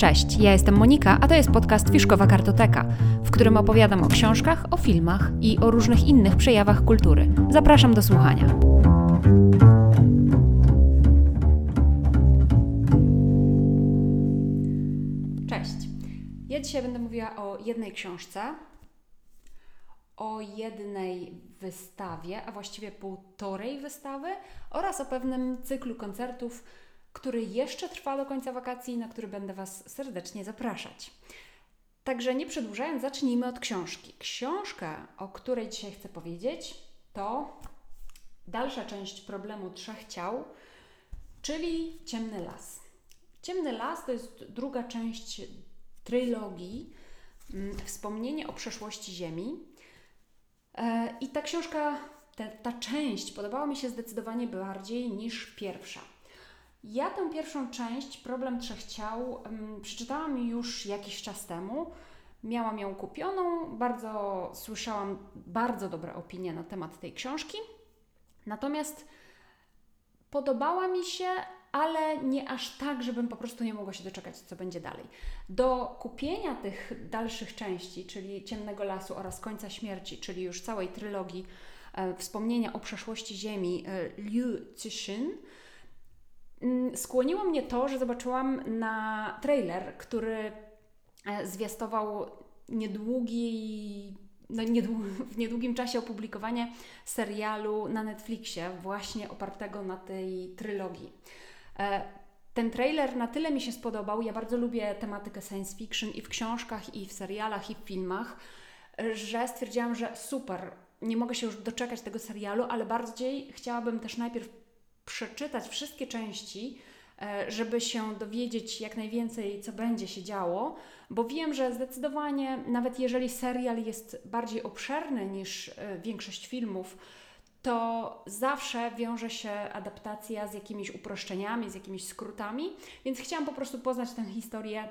Cześć, ja jestem Monika, a to jest podcast Fiszkowa Kartoteka, w którym opowiadam o książkach, o filmach i o różnych innych przejawach kultury. Zapraszam do słuchania. Cześć. Ja dzisiaj będę mówiła o jednej książce, o jednej wystawie, a właściwie półtorej wystawy oraz o pewnym cyklu koncertów, który jeszcze trwa do końca wakacji, na który będę Was serdecznie zapraszać. Także nie przedłużając, zacznijmy od książki. Książka, o której dzisiaj chcę powiedzieć, to dalsza część problemu trzech ciał, czyli Ciemny Las. Ciemny Las to jest druga część trylogii mm, Wspomnienie o przeszłości Ziemi. E, I ta książka, ta część podobała mi się zdecydowanie bardziej niż pierwsza. Ja tę pierwszą część, Problem Trzech Ciał, przeczytałam już jakiś czas temu. Miałam ją kupioną, bardzo słyszałam bardzo dobre opinie na temat tej książki. Natomiast podobała mi się, ale nie aż tak, żebym po prostu nie mogła się doczekać, co będzie dalej. Do kupienia tych dalszych części, czyli Ciemnego Lasu oraz Końca Śmierci, czyli już całej trylogii e, Wspomnienia o przeszłości Ziemi e, Liu Cixin, skłoniło mnie to, że zobaczyłam na trailer, który e, zwiastował niedługi, no w niedługim czasie opublikowanie serialu na Netflixie, właśnie opartego na tej trylogii. E, ten trailer na tyle mi się spodobał. Ja bardzo lubię tematykę science fiction i w książkach, i w serialach, i w filmach, że stwierdziłam, że super, nie mogę się już doczekać tego serialu, ale bardziej chciałabym też najpierw przeczytać wszystkie części, e, żeby się dowiedzieć jak najwięcej, co będzie się działo, bo wiem, że zdecydowanie, nawet jeżeli serial jest bardziej obszerny niż e, większość filmów, to zawsze wiąże się adaptacja z jakimiś uproszczeniami, z jakimiś skrótami, więc chciałam po prostu poznać tę historię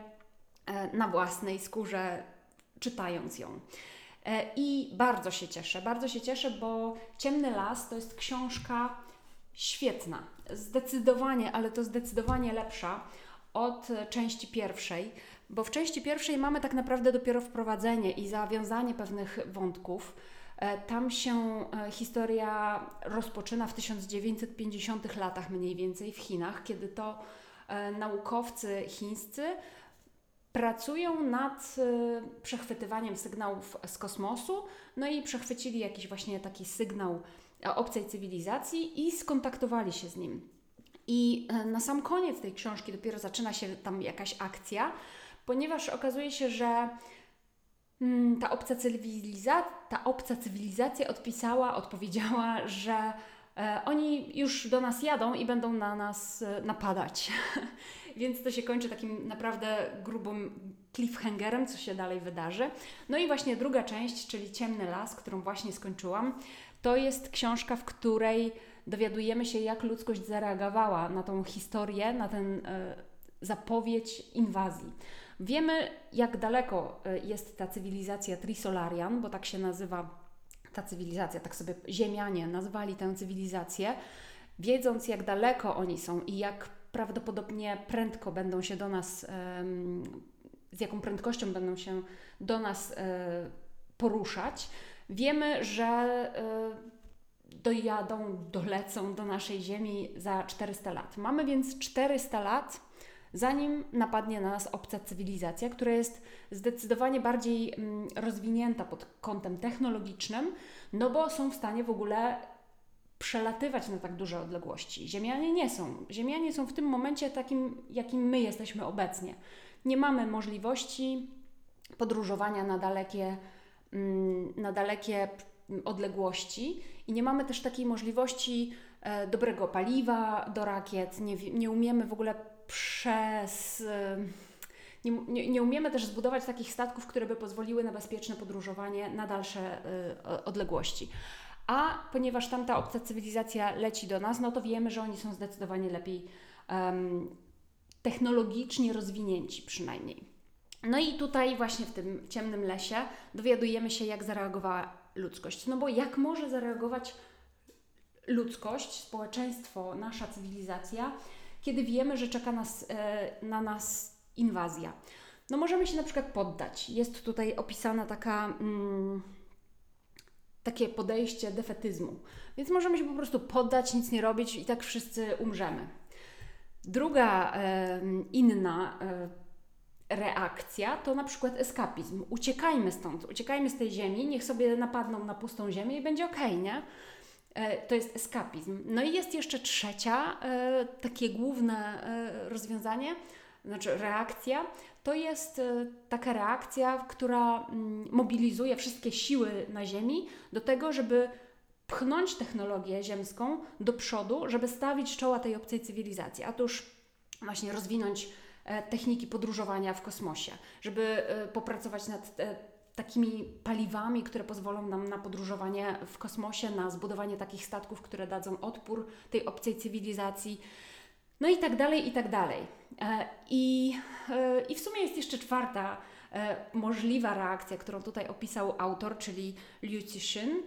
e, na własnej skórze, czytając ją. I bardzo się cieszę, bardzo się cieszę, bo Ciemny Las to jest książka świetna. Zdecydowanie, ale to zdecydowanie lepsza od części pierwszej, bo w części pierwszej mamy tak naprawdę dopiero wprowadzenie i zawiązanie pewnych wątków. E, tam się e, historia rozpoczyna w 1950 latach mniej więcej w Chinach, kiedy to e, naukowcy chińscy pracują nad przechwytywaniem sygnałów z kosmosu, no i przechwycili jakiś właśnie taki sygnał obcej cywilizacji i skontaktowali się z nim. I e, na sam koniec tej książki dopiero zaczyna się tam jakaś akcja, ponieważ okazuje się, że mm, ta obca, cywiliza ta obca cywilizacja odpisała, odpowiedziała, że e, oni już do nas jadą i będą na nas e, napadać. Więc to się kończy takim naprawdę grubym cliffhangerem, co się dalej wydarzy. No i właśnie druga część, czyli Ciemny Las, którą właśnie skończyłam, to jest książka, w której dowiadujemy się, jak ludzkość zareagowała na tą historię, na ten e, zapowiedź inwazji. Wiemy, jak daleko e, jest ta cywilizacja Trisolarian, bo tak się nazywa ta cywilizacja, tak sobie Ziemianie nazwali tę cywilizację, wiedząc, jak daleko oni są i jak prawdopodobnie prędko będą się do nas, z jaką prędkością będą się do nas e, poruszać Wiemy, że y, dojadą, dolecą do naszej Ziemi za 400 lat. Mamy więc 400 lat, zanim napadnie na nas obca cywilizacja, która jest zdecydowanie bardziej mm, rozwinięta pod kątem technologicznym, no bo są w stanie w ogóle przelatywać na tak duże odległości. Ziemianie nie są. Ziemianie są w tym momencie takim, jakim my jesteśmy obecnie. Nie mamy możliwości podróżowania na dalekie na dalekie odległości i nie mamy też takiej możliwości e, dobrego paliwa do rakiet, nie, nie umiemy w ogóle przez. E, nie, nie, nie, umiemy też zbudować takich statków, które by pozwoliły na bezpieczne podróżowanie na dalsze y, odległości. A ponieważ tamta obca cywilizacja leci do nas, no to wiemy, że oni są zdecydowanie lepiej um, technologicznie rozwinięci przynajmniej. No i tutaj właśnie w tym ciemnym lesie dowiadujemy się, jak zareagowała ludzkość. No bo jak może zareagować ludzkość, społeczeństwo, nasza cywilizacja, kiedy wiemy, że czeka nas, e, na nas inwazja. No możemy się na przykład poddać. Jest tutaj opisana taka... Mm, takie podejście defetyzmu. Więc możemy się po prostu poddać, nic nie robić i tak wszyscy umrzemy. Druga inna e, reakcja to na przykład eskapizm. Uciekajmy stąd, uciekajmy z tej ziemi, niech sobie napadną na pustą ziemię i będzie ok, nie? E, to jest eskapizm. No i jest jeszcze trzecia, e, takie główne e, rozwiązanie, znaczy reakcja, to jest taka reakcja, która mm, mobilizuje wszystkie siły na Ziemi do tego, żeby pchnąć technologię ziemską do przodu, żeby stawić czoła tej obcej cywilizacji. A tuż właśnie rozwinąć techniki podróżowania w kosmosie, żeby popracować nad takimi paliwami, które pozwolą nam na podróżowanie w kosmosie, na zbudowanie takich statków, które dadzą odpór tej obcej cywilizacji. No i tak dalej, i tak dalej. E, I, e, i w sumie jest jeszcze czwarta e, możliwa reakcja, którą tutaj opisał autor, czyli Liu Cixin.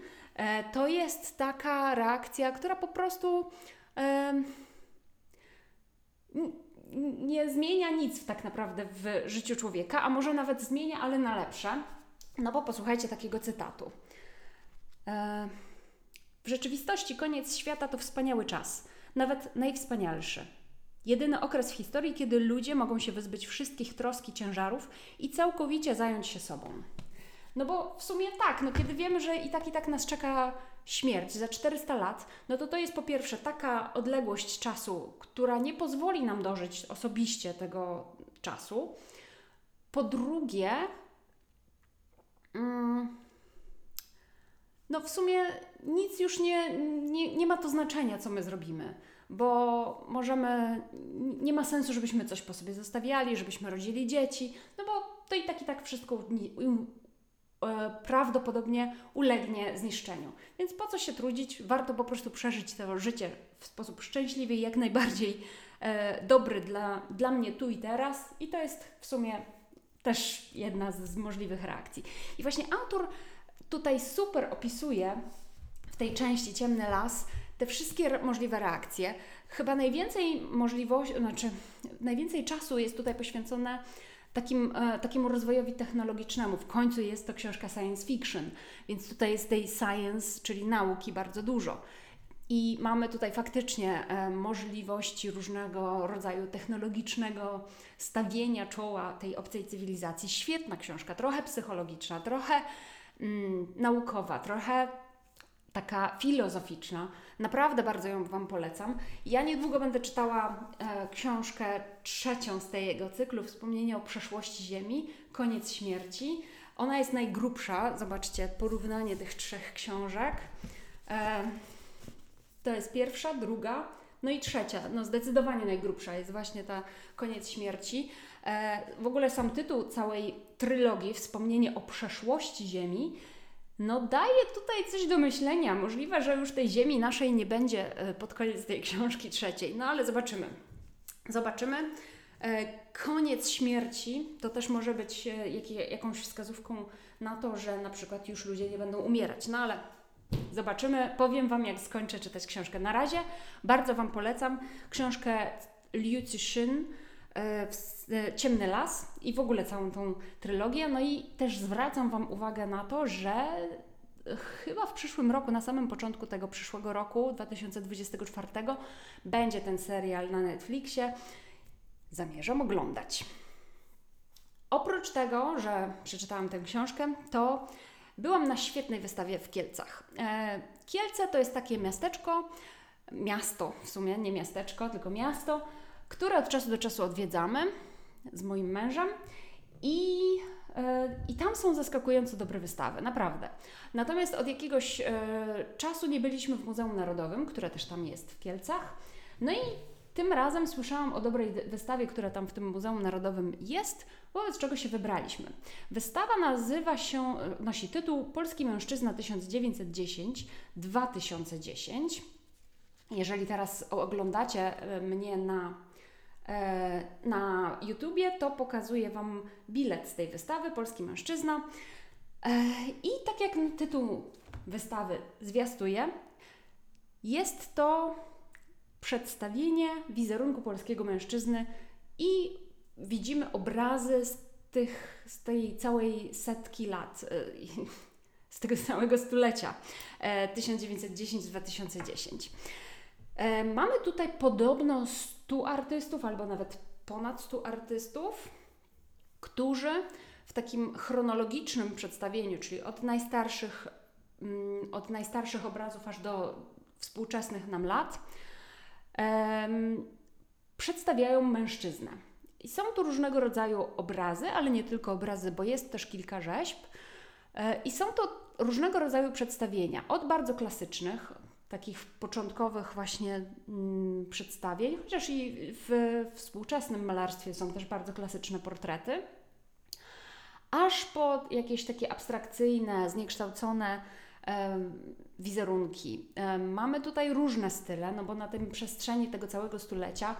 To jest taka reakcja, która po prostu nie zmienia nic tak naprawdę w życiu człowieka, a może nawet zmienia, ale na lepsze. No bo posłuchajcie takiego cytatu. E, w rzeczywistości koniec świata to wspaniały czas, nawet najwspanialszy. Jedyny okres w historii, kiedy ludzie mogą się wyzbyć wszystkich troski, ciężarów i całkowicie zająć się sobą. No bo w sumie tak, no kiedy wiemy, że i tak i tak nas czeka śmierć za 400 lat, no to to jest po pierwsze taka odległość czasu, która nie pozwoli nam dożyć osobiście tego czasu. Po drugie, Mm. no w sumie nic już nie, nie, nie ma to znaczenia, co my zrobimy, bo możemy, nie ma sensu, żebyśmy coś po sobie zostawiali, żebyśmy rodzili dzieci, no bo to i tak i tak wszystko prawdopodobnie ulegnie zniszczeniu. Więc po co się trudzić? Warto po prostu przeżyć to życie w sposób szczęśliwy i jak najbardziej e, dobry dla, dla mnie tu i teraz. I to jest w sumie też jedna z, możliwych reakcji. I właśnie autor tutaj super opisuje w tej części Ciemny Las te wszystkie możliwe reakcje. Chyba najwięcej możliwości, znaczy najwięcej czasu jest tutaj poświęcone takim, e, takiemu rozwojowi technologicznemu. W końcu jest to książka science fiction, więc tutaj jest tej science, czyli nauki bardzo dużo. I mamy tutaj faktycznie e, możliwości różnego rodzaju technologicznego stawienia czoła tej obcej cywilizacji. Świetna książka, trochę psychologiczna, trochę mm, naukowa, trochę taka filozoficzna. Naprawdę bardzo ją Wam polecam. Ja niedługo będę czytała e, książkę trzecią z tego cyklu, Wspomnienie o przeszłości Ziemi, Koniec śmierci. Ona jest najgrubsza. Zobaczcie, porównanie tych trzech książek. E, to jest pierwsza, druga, no i trzecia, no zdecydowanie najgrubsza jest właśnie ta koniec śmierci. E, w ogóle sam tytuł całej trylogii, Wspomnienie o przeszłości Ziemi, no daje tutaj coś do myślenia. Możliwe, że już tej Ziemi naszej nie będzie e, pod koniec tej książki trzeciej, no ale zobaczymy. Zobaczymy. E, koniec śmierci to też może być e, jakąś wskazówką na to, że na przykład już ludzie nie będą umierać, no ale Zobaczymy, powiem Wam, jak skończę czytać książkę. Na razie bardzo Wam polecam książkę Liu Cixin, Ciemny Las i w ogóle całą tą trylogię. No i też zwracam Wam uwagę na to, że chyba w przyszłym roku, na samym początku tego przyszłego roku, 2024, będzie ten serial na Netflixie. Zamierzam oglądać. Oprócz tego, że przeczytałam tę książkę, to Byłam na świetnej wystawie w Kielcach. E, Kielce to jest takie miasteczko, miasto w sumie, nie miasteczko, tylko miasto, które od czasu do czasu odwiedzamy z moim mężem i, e, i tam są zaskakująco dobre wystawy, naprawdę. Natomiast od jakiegoś e, czasu nie byliśmy w Muzeum Narodowym, które też tam jest w Kielcach. No i tym razem słyszałam o dobrej wystawie, która tam w tym Muzeum Narodowym jest, wobec czego się wybraliśmy. Wystawa nazywa się, nosi tytuł Polski mężczyzna 1990-2010. Jeżeli teraz oglądacie e, mnie na, e, na YouTubie, to pokazuję Wam bilet z tej wystawy, Polski mężczyzna. E, I tak jak tytuł wystawy zwiastuje, jest to przedstawienie wizerunku polskiego mężczyzny i widzimy obrazy z, tych, z tej całej setki lat, z tego całego stulecia 1910-2010. Mamy tutaj podobno 100 artystów, albo nawet ponad 100 artystów, którzy w takim chronologicznym przedstawieniu, czyli od najstarszych, mm, od najstarszych obrazów aż do współczesnych nam lat, przedstawiają mężczyznę. I są tu różnego rodzaju obrazy, ale nie tylko obrazy, bo jest też kilka rzeźb. E, I są to różnego rodzaju przedstawienia, od bardzo klasycznych, takich początkowych właśnie mm, przedstawień, chociaż i w współczesnym malarstwie są też bardzo klasyczne portrety, aż po jakieś takie abstrakcyjne, zniekształcone wizerunki. Mamy tutaj różne style, no bo na tym przestrzeni tego całego stulecia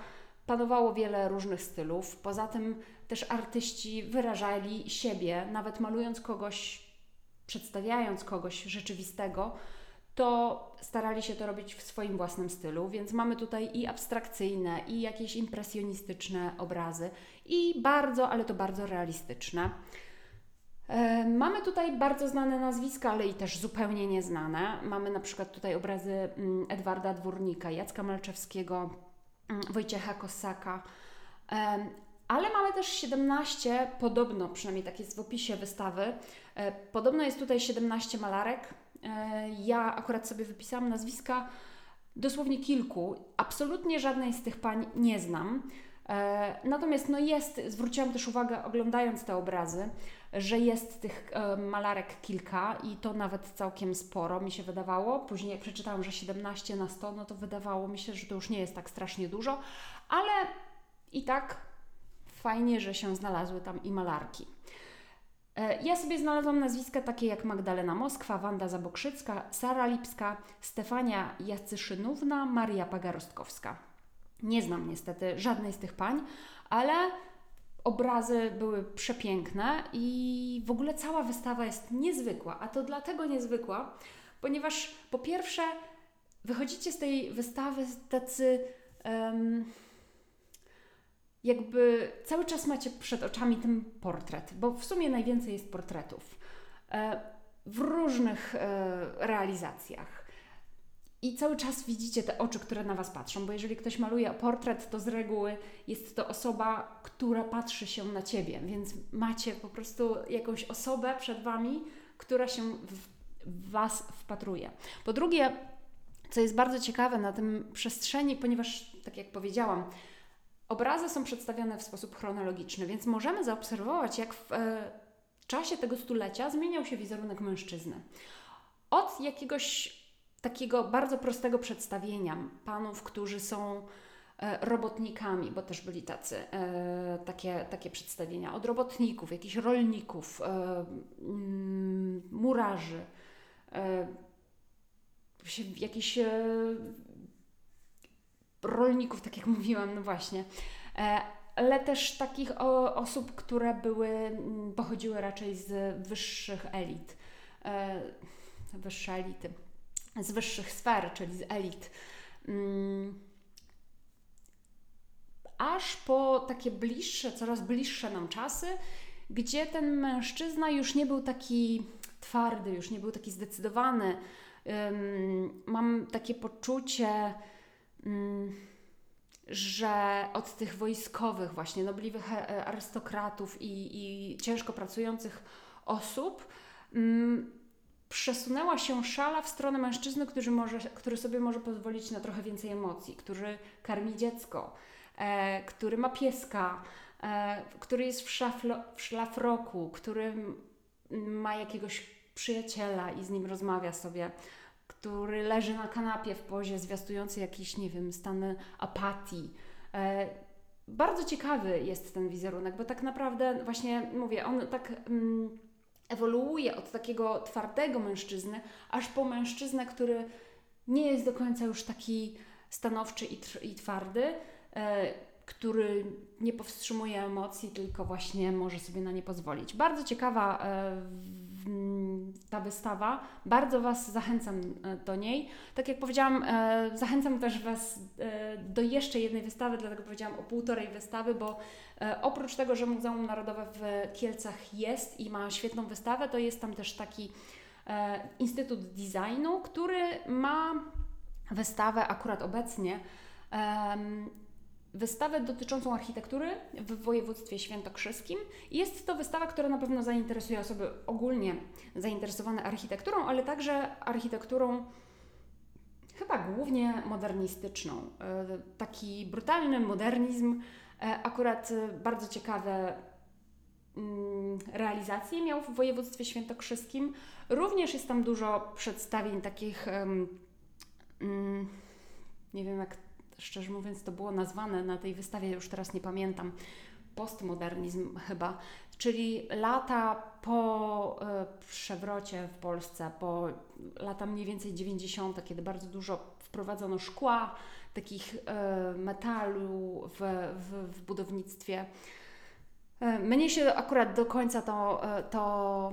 panowało wiele różnych stylów. Poza tym też artyści wyrażali siebie, nawet malując kogoś, przedstawiając kogoś rzeczywistego, to starali się to robić w swoim własnym stylu, więc mamy tutaj i abstrakcyjne, i jakieś impresjonistyczne obrazy, i bardzo, ale to bardzo realistyczne. E, mamy tutaj bardzo znane nazwiska, ale i też zupełnie nieznane. Mamy na przykład tutaj obrazy mm, Edwarda Dwórnika, Jacka Malczewskiego, mm, Wojciecha Kosaka. E, ale mamy też 17, podobno, przynajmniej tak jest w opisie wystawy, e, podobno jest tutaj 17 malarek. Ja akurat sobie wypisałam nazwiska dosłownie kilku. Absolutnie żadnej z tych pań nie znam. Natomiast no jest, zwróciłam też uwagę oglądając te obrazy, że jest tych e, malarek kilka i to nawet całkiem sporo mi się wydawało. Później jak przeczytałam, że 17 na 100, no to wydawało mi się, że to już nie jest tak strasznie dużo, ale i tak fajnie, że się znalazły tam i malarki. E, ja sobie znalazłam nazwiska takie jak Magdalena Moskwa, Wanda Zabokrzycka, Sara Lipska, Stefania Jacyszynówna, Maria Pagarostkowska. Nie znam niestety żadnej z tych pań, ale Obrazy były przepiękne i w ogóle cała wystawa jest niezwykła. A to dlatego niezwykła, ponieważ po pierwsze wychodzicie z tej wystawy tacy um, jakby cały czas macie przed oczami ten portret, bo w sumie najwięcej jest portretów e, w różnych e, realizacjach. I cały czas widzicie te oczy, które na Was patrzą, bo jeżeli ktoś maluje portret, to z reguły jest to osoba, która patrzy się na Ciebie, więc macie po prostu jakąś osobę przed Wami, która się w Was wpatruje. Po drugie, co jest bardzo ciekawe na tym przestrzeni, ponieważ, tak jak powiedziałam, obrazy są przedstawione w sposób chronologiczny, więc możemy zaobserwować, jak w e, czasie tego stulecia zmieniał się wizerunek mężczyzny. Od jakiegoś takiego bardzo prostego przedstawienia panów, którzy są e, robotnikami, bo też byli tacy, e, takie, takie przedstawienia od robotników, jakichś rolników, e, murarzy, jakichś rolników, tak jak mówiłam, no właśnie, ale też takich osób, które były, mm, pochodziły raczej z wyższych elit, wyższe elity z wyższych sfer, czyli z elit. Mm. Aż po takie bliższe, coraz bliższe nam czasy, gdzie ten mężczyzna już nie był taki twardy, już nie był taki zdecydowany. Mam takie poczucie, że od tych wojskowych, właśnie nobliwych e, arystokratów i, i ciężko pracujących osób, mm, przesunęła się szala w stronę mężczyzny, który, może, który sobie może pozwolić na trochę więcej emocji, który karmi dziecko, e, który ma pieska, e, który jest w, szaflo, w szlafroku, który ma jakiegoś przyjaciela i z nim rozmawia sobie, który leży na kanapie w pozie zwiastujący jakiś, nie wiem, stan apatii. E, bardzo ciekawy jest ten wizerunek, bo tak naprawdę właśnie mówię, on tak. Mm, ewoluuje od takiego twardego mężczyzny, aż po mężczyznę, który nie jest do końca już taki stanowczy i, i twardy, e, który nie powstrzymuje emocji, tylko właśnie może sobie na nie pozwolić. Bardzo ciekawa e, ta wystawa. Bardzo Was zachęcam e, do niej. Tak jak powiedziałam, e, zachęcam też Was e, do jeszcze jednej wystawy, dlatego powiedziałam o półtorej wystawy, bo oprócz tego, że Muzeum Narodowe w Kielcach jest i ma świetną wystawę, to jest tam też taki Instytut Designu, który ma wystawę akurat obecnie wystawę dotyczącą architektury w województwie świętokrzyskim. Jest to wystawa, która na pewno zainteresuje osoby ogólnie zainteresowane architekturą, ale także architekturą chyba głównie modernistyczną. E, taki brutalny modernizm, e, akurat bardzo ciekawe mm, realizacje miał w województwie świętokrzyskim. Również jest tam dużo przedstawień takich, mm, nie wiem jak szczerze mówiąc, to było nazwane na tej wystawie, już teraz nie pamiętam, postmodernizm chyba, czyli lata po e, przewrocie w Polsce, po lata mniej więcej 90., kiedy bardzo dużo wprowadzono szkła, takich e, metalu w, w, w budownictwie. E, mnie się akurat do końca to, to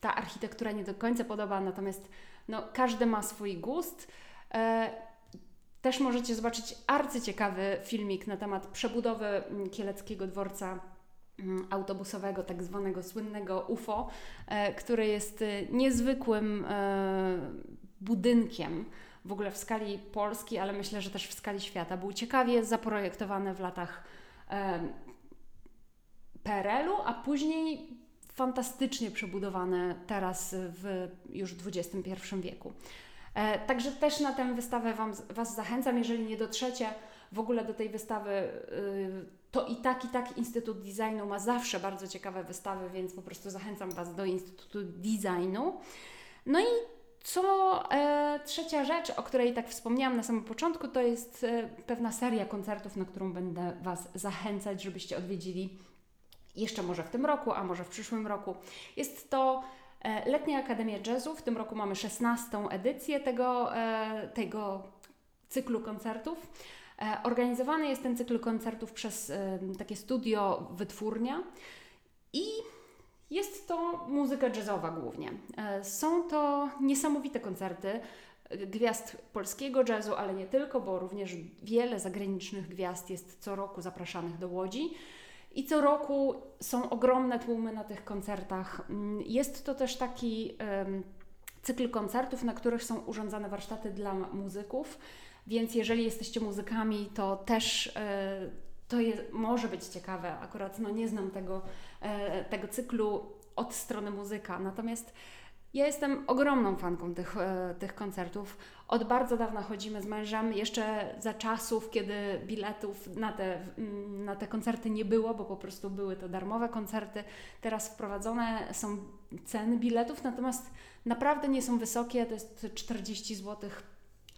ta architektura nie do końca podoba, natomiast no, każdy ma swój gust. Też możecie zobaczyć arcyciekawy filmik na temat przebudowy mm, Kieleckiego Dworca mm, autobusowego, tak zwanego słynnego UFO, e, który jest e, niezwykłym e, budynkiem w ogóle w skali Polski, ale myślę, że też w skali świata. Był ciekawie zaprojektowany w latach PRL-u, a później fantastycznie przebudowany teraz w już XXI wieku. E, także też na tę wystawę wam, Was zachęcam, jeżeli nie dotrzecie w ogóle do tej wystawy, y, to i tak, i tak Instytut Designu ma zawsze bardzo ciekawe wystawy, więc po prostu zachęcam Was do Instytutu Designu. No i co e, trzecia rzecz, o której tak wspomniałam na samym początku, to jest e, pewna seria koncertów, na którą będę Was zachęcać, żebyście odwiedzili jeszcze może w tym roku, a może w przyszłym roku. Jest to Letnia Akademia Jazzu. W tym roku mamy 16. edycję tego, e, tego cyklu koncertów. E, organizowany jest ten cykl koncertów przez takie studio Wytwórnia i jest to muzyka jazzowa głównie. Są to niesamowite koncerty gwiazd polskiego jazzu, ale nie tylko, bo również wiele zagranicznych gwiazd jest co roku zapraszanych do Łodzi. I co roku są ogromne tłumy na tych koncertach. Mm, jest to też taki cykl koncertów, na których są urządzane warsztaty dla muzyków, więc jeżeli jesteście muzykami, to też e, to jest, może być ciekawe. Akurat no, nie znam tego, e, tego cyklu od strony muzyka, natomiast ja jestem ogromną fanką tych, e, tych koncertów. Od bardzo dawna chodzimy z mężem, jeszcze za czasów, kiedy biletów na te, na te koncerty nie było, bo po prostu były to darmowe koncerty. Teraz wprowadzone są ceny biletów, natomiast naprawdę nie są wysokie, to jest 40 zł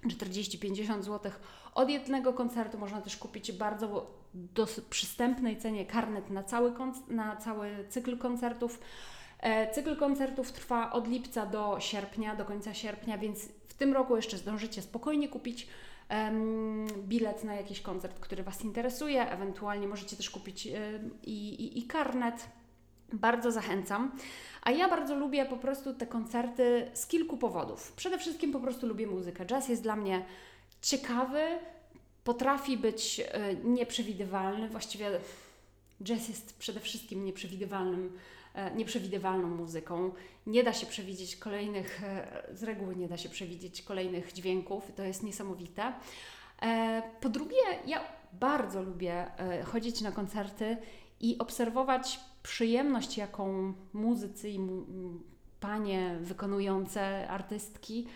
40-50 zł od jednego koncertu. Można też kupić bardzo do przystępnej cenie karnet na cały, na cały cykl koncertów. E, cykl koncertów trwa od lipca do sierpnia, do końca sierpnia, więc w tym roku jeszcze zdążycie spokojnie kupić bilet na jakiś koncert, który Was interesuje. Ewentualnie możecie też kupić um, i, i, i karnet. Bardzo zachęcam. A ja bardzo lubię po prostu te koncerty z kilku powodów. Przede wszystkim po prostu lubię muzykę. Jazz jest dla mnie ciekawy, potrafi być e, nieprzewidywalny. Właściwie jazz jest przede wszystkim nieprzewidywalnym E, nieprzewidywalną muzyką. Nie da się przewidzieć kolejnych, e, z reguły nie da się przewidzieć kolejnych dźwięków, to jest niesamowite. E, po drugie, ja bardzo lubię chodzić na koncerty i obserwować przyjemność, jaką muzycy i panie wykonujące, artystki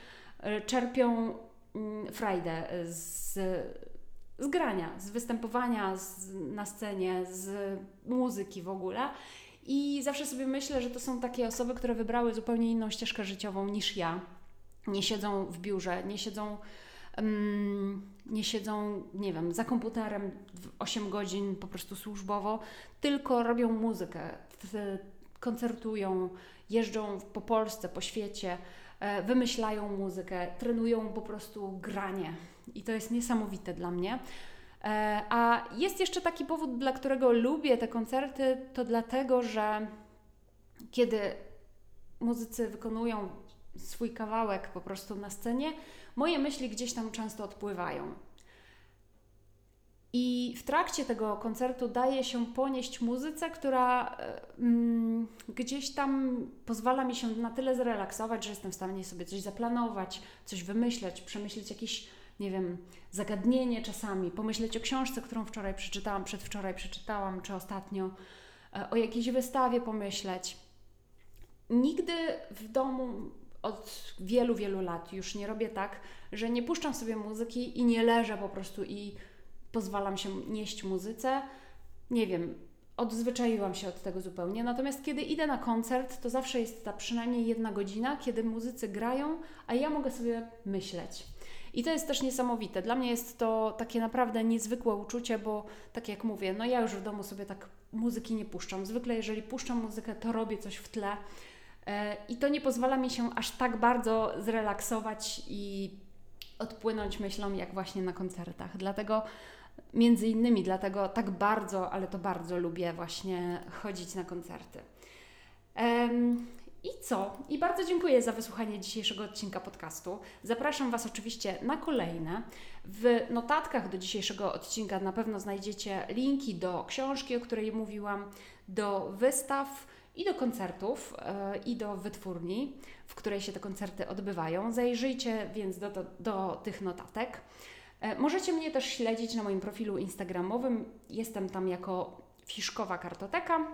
czerpią mm, frajdę z, z grania, z występowania z, na scenie, z muzyki w ogóle. I zawsze sobie myślę, że to są takie osoby, które wybrały zupełnie inną ścieżkę życiową niż ja. Nie siedzą w biurze, nie siedzą, um, nie siedzą, nie wiem, za komputerem 8 godzin po prostu służbowo, tylko robią muzykę, koncertują, jeżdżą po Polsce, po świecie, e, wymyślają muzykę, trenują po prostu granie. I to jest niesamowite dla mnie. E, a jest jeszcze taki powód, dla którego lubię te koncerty, to dlatego, że kiedy muzycy wykonują swój kawałek po prostu na scenie, moje myśli gdzieś tam często odpływają. I w trakcie tego koncertu daje się ponieść muzyce, która mm, gdzieś tam pozwala mi się na tyle zrelaksować, że jestem w stanie sobie coś zaplanować, coś wymyśleć, przemyśleć jakieś, nie wiem, zagadnienie czasami, pomyśleć o książce, którą wczoraj przeczytałam, przedwczoraj przeczytałam, czy ostatnio, e, o jakiejś wystawie pomyśleć. Nigdy w domu od wielu, wielu lat już nie robię tak, że nie puszczam sobie muzyki i nie leżę po prostu i pozwalam się nieść muzyce. Nie wiem, odzwyczaiłam się od tego zupełnie. Natomiast kiedy idę na koncert, to zawsze jest ta przynajmniej jedna godzina, kiedy muzycy grają, a ja mogę sobie myśleć. I to jest też niesamowite. Dla mnie jest to takie naprawdę niezwykłe uczucie, bo tak jak mówię, no ja już w domu sobie tak muzyki nie puszczam. Zwykle jeżeli puszczam muzykę, to robię coś w tle. E, I to nie pozwala mi się aż tak bardzo zrelaksować i odpłynąć myślą, jak właśnie na koncertach. Dlatego Między innymi dlatego tak bardzo, ale to bardzo lubię właśnie chodzić na koncerty. I co? I bardzo dziękuję za wysłuchanie dzisiejszego odcinka podcastu. Zapraszam Was oczywiście na kolejne. W notatkach do dzisiejszego odcinka na pewno znajdziecie linki do książki, o której mówiłam, do wystaw i do koncertów, yy, i do wytwórni, w której się te koncerty odbywają. Zajrzyjcie więc do, do, do tych notatek. E, możecie mnie też śledzić na moim profilu Instagramowym. Jestem tam jako Fiszkowa Kartoteka.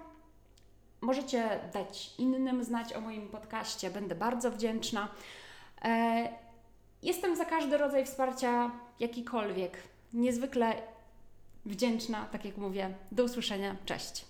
Możecie dać innym znać o moim podcaście, będę bardzo wdzięczna. E, jestem za każdy rodzaj wsparcia, jakikolwiek. Niezwykle wdzięczna, tak jak mówię. Do usłyszenia. Cześć.